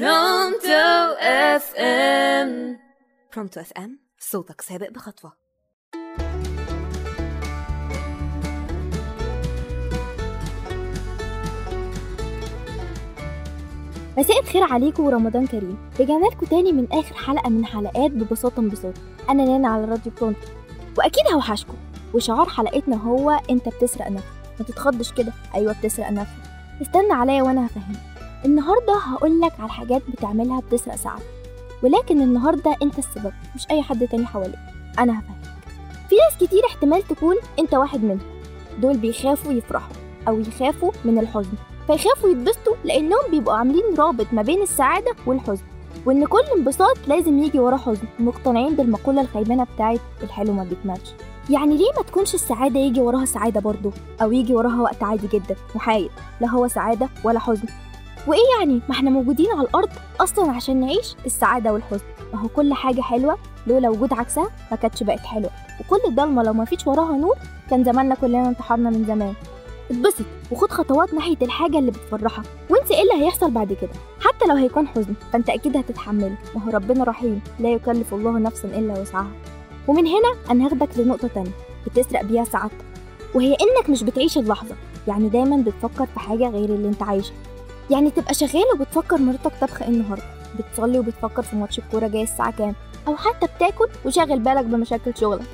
برونتو FM برونتو FM صوتك سابق بخطوة. مساء الخير عليكم ورمضان كريم. رجعنا لكم تاني من آخر حلقة من حلقات ببساطة انبساط أنا نانا على راديو برونتو وأكيد هوحشكم. وشعار حلقتنا هو أنت بتسرق نفسك. ما تتخضش كده. أيوه بتسرق نفسك. استنى عليا وأنا هفهمك. النهارده هقول لك على حاجات بتعملها بتسرق ساعتك ولكن النهارده انت السبب مش أي حد تاني حواليك. أنا هفهمك. في ناس كتير احتمال تكون أنت واحد منهم. دول بيخافوا يفرحوا أو يخافوا من الحزن. فيخافوا يتبسطوا لأنهم بيبقوا عاملين رابط ما بين السعادة والحزن وإن كل انبساط لازم يجي وراه حزن. مقتنعين بالمقولة الخيبانه بتاعت الحلو ما بيكملش يعني ليه ما تكونش السعادة يجي وراها سعادة برضه أو يجي وراها وقت عادي جدا محايد لا هو سعادة ولا حزن. وإيه يعني؟ ما إحنا موجودين على الأرض أصلا عشان نعيش السعادة والحزن. ما هو كل حاجة حلوة لولا وجود عكسها ما كانتش بقت حلوة. وكل الضلمة لو ما فيش وراها نور كان زماننا كلنا انتحرنا من زمان. اتبسط وخد خطوات ناحية الحاجة اللي بتفرحك. وانسى إيه اللي هيحصل بعد كده؟ حتى لو هيكون حزن فأنت أكيد هتتحمله. ما هو ربنا رحيم لا يكلف الله نفسا إلا وسعها. ومن هنا أنا هاخدك لنقطة تانية. بتسرق بيها سعادتك. وهي إنك مش بتعيش اللحظة. يعني دايما بتفكر في حاجة غير اللي أنت عايشها. يعني تبقى شغال وبتفكر مراتك طبخه إيه النهارده؟ بتصلي وبتفكر في ماتش الكورة جاي الساعة كام؟ أو حتى بتاكل وشاغل بالك بمشاكل شغلك.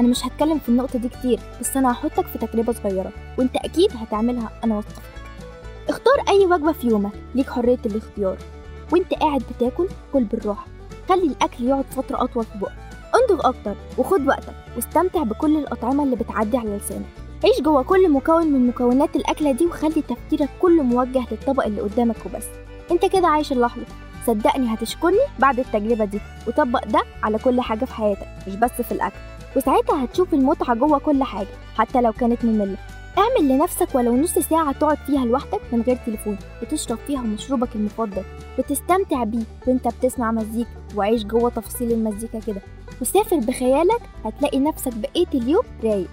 أنا مش هتكلم في النقطة دي كتير بس أنا هحطك في تجربة صغيرة وأنت أكيد هتعملها أنا واثقة اختار أي وجبة في يومك ليك حرية الاختيار. وأنت قاعد بتاكل كل بالراحة. خلي الأكل يقعد فترة أطول في بقك. انضغ أكتر وخد وقتك واستمتع بكل الأطعمة اللي بتعدي على لسانك. عيش جوه كل مكون من مكونات الأكلة دي وخلي تفكيرك كله موجه للطبق اللي قدامك وبس. أنت كده عايش اللحظة. صدقني هتشكرني بعد التجربة دي. وطبق ده على كل حاجة في حياتك مش بس في الأكل. وساعتها هتشوف المتعة جوه كل حاجة حتى لو كانت مملة. اعمل لنفسك ولو نص ساعة تقعد فيها لوحدك من غير تليفون. وتشرب فيها مشروبك المفضل. وتستمتع بيه وانت بتسمع مزيكا. وعيش جوه تفاصيل المزيكا كده. وسافر بخيالك هتلاقي نفسك بقية اليوم رايق.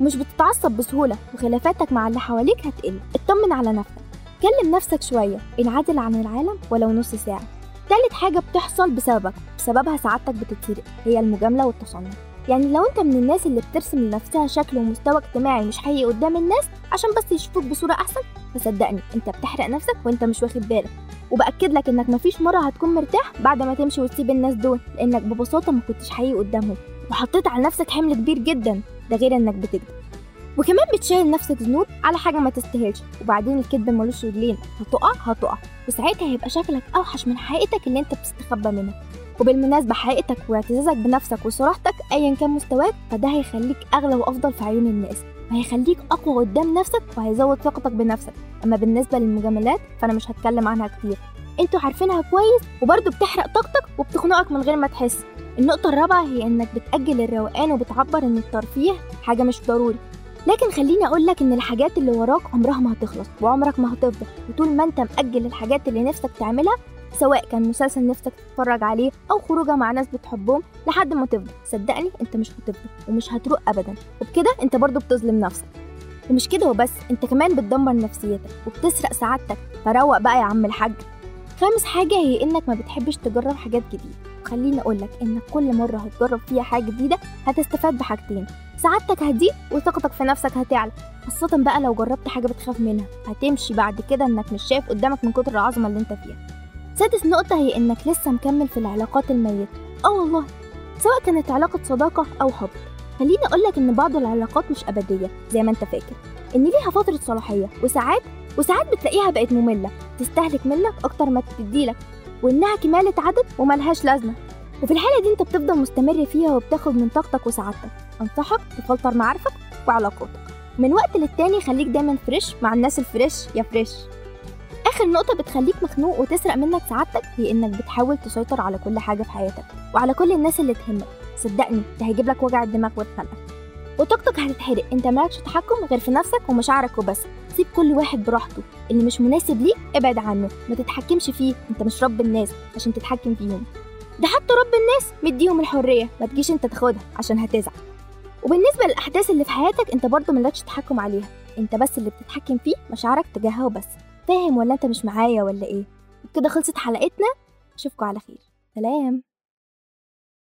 مش بتتعصب بسهولة وخلافاتك مع اللي حواليك هتقل. اطمن على نفسك. كلم نفسك شوية. انعزل عن العالم ولو نص ساعة. تالت حاجة بتحصل بسببك. بسببها سعادتك بتتسرق. هي المجاملة والتصنع. يعني لو انت من الناس اللي بترسم لنفسها شكل ومستوى اجتماعي مش حقيقي قدام الناس عشان بس يشوفوك بصورة أحسن فصدقني انت بتحرق نفسك وانت مش واخد بالك. وبأكد لك انك مفيش مرة هتكون مرتاح بعد ما تمشي وتسيب الناس دول لأنك ببساطة ما كنتش حقيقي قدامهم. وحطيت على نفسك حمل كبير جدا. ده غير إنك بتكذب. وكمان بتشيل نفسك ذنوب على حاجة ما تستاهلش وبعدين الكذب ملوش رجلين هتقع؟ هتقع. وساعتها هيبقى شكلك أوحش من حقيقتك اللي أنت بتستخبى منها. وبالمناسبة حقيقتك واعتزازك بنفسك وصراحتك أيا كان مستواك فده هيخليك أغلى وأفضل في عيون الناس. وهيخليك أقوى قدام نفسك وهيزود ثقتك بنفسك. أما بالنسبة للمجاملات فأنا مش هتكلم عنها كتير. أنتوا عارفينها كويس وبرضه بتحرق طاقتك وبتخنقك من غير ما تحس. النقطة الرابعة هي إنك بتأجل الروقان وبتعبر إن الترفيه حاجة مش ضروري. لكن خليني أقول لك إن الحاجات اللي وراك عمرها ما هتخلص وعمرك ما هتفضل وطول ما أنت مأجل الحاجات اللي نفسك تعملها سواء كان مسلسل نفسك تتفرج عليه أو خروجة مع ناس بتحبهم لحد ما تفضى. صدقني أنت مش هتفضى ومش هتروق ابدا. وبكده أنت برضو بتظلم نفسك. ومش كده وبس أنت كمان بتدمر نفسيتك وبتسرق سعادتك. فروق بقى يا عم الحاج. خامس حاجة هي إنك ما بتحبش تجرب حاجات جديدة. وخليني أقولك إنك كل مرة هتجرب فيها حاجة جديدة هتستفاد بحاجتين. سعادتك هتزيد وثقتك في نفسك هتعلى. خاصة بقى لو جربت حاجة بتخاف منها هتمشي بعد كده إنك مش شايف قدامك من كتر العظمة اللي أنت فيها. سادس نقطة هي إنك لسه مكمل في العلاقات الميتة. آه والله. سواء كانت علاقة صداقة أو حب. خليني أقولك إن بعض العلاقات مش أبدية زي ما أنت فاكر. إن ليها فترة صلاحية وساعات وساعات بتلاقيها بقت مملة. تستهلك منك أكتر ما بتديلك وإنها كمالة عدد وملهاش لازمة. وفي الحالة دي أنت بتفضل مستمر فيها وبتاخد من طاقتك وسعادتك. أنصحك تفلتر معارفك وعلاقاتك من وقت للتاني خليك دايما fresh مع الناس ال fresh يا fresh آخر نقطة بتخليك مخنوق وتسرق منك سعادتك هي إنك بتحاول تسيطر على كل حاجة في حياتك وعلى كل الناس اللي تهمك. صدقني ده هيجيب لك وجع الدماغ وتخلق وطاقتك هتتحرق. انت مالكش تحكم غير في نفسك ومشاعرك وبس. سيب كل واحد براحته. اللي مش مناسب ليك ابعد عنه ما تتحكمش فيه. انت مش رب الناس عشان تتحكم فيهم. ده حتى رب الناس مديهم الحرية ما تجيش انت تاخدها عشان هتزعل. وبالنسبة للأحداث اللي في حياتك انت برضه مالكش تحكم عليها. انت بس اللي بتتحكم فيه مشاعرك تجاهها وبس. فاهم ولا انت مش معايا ولا إيه؟ كده خلصت حلقتنا. اشوفكم على خير. سلام.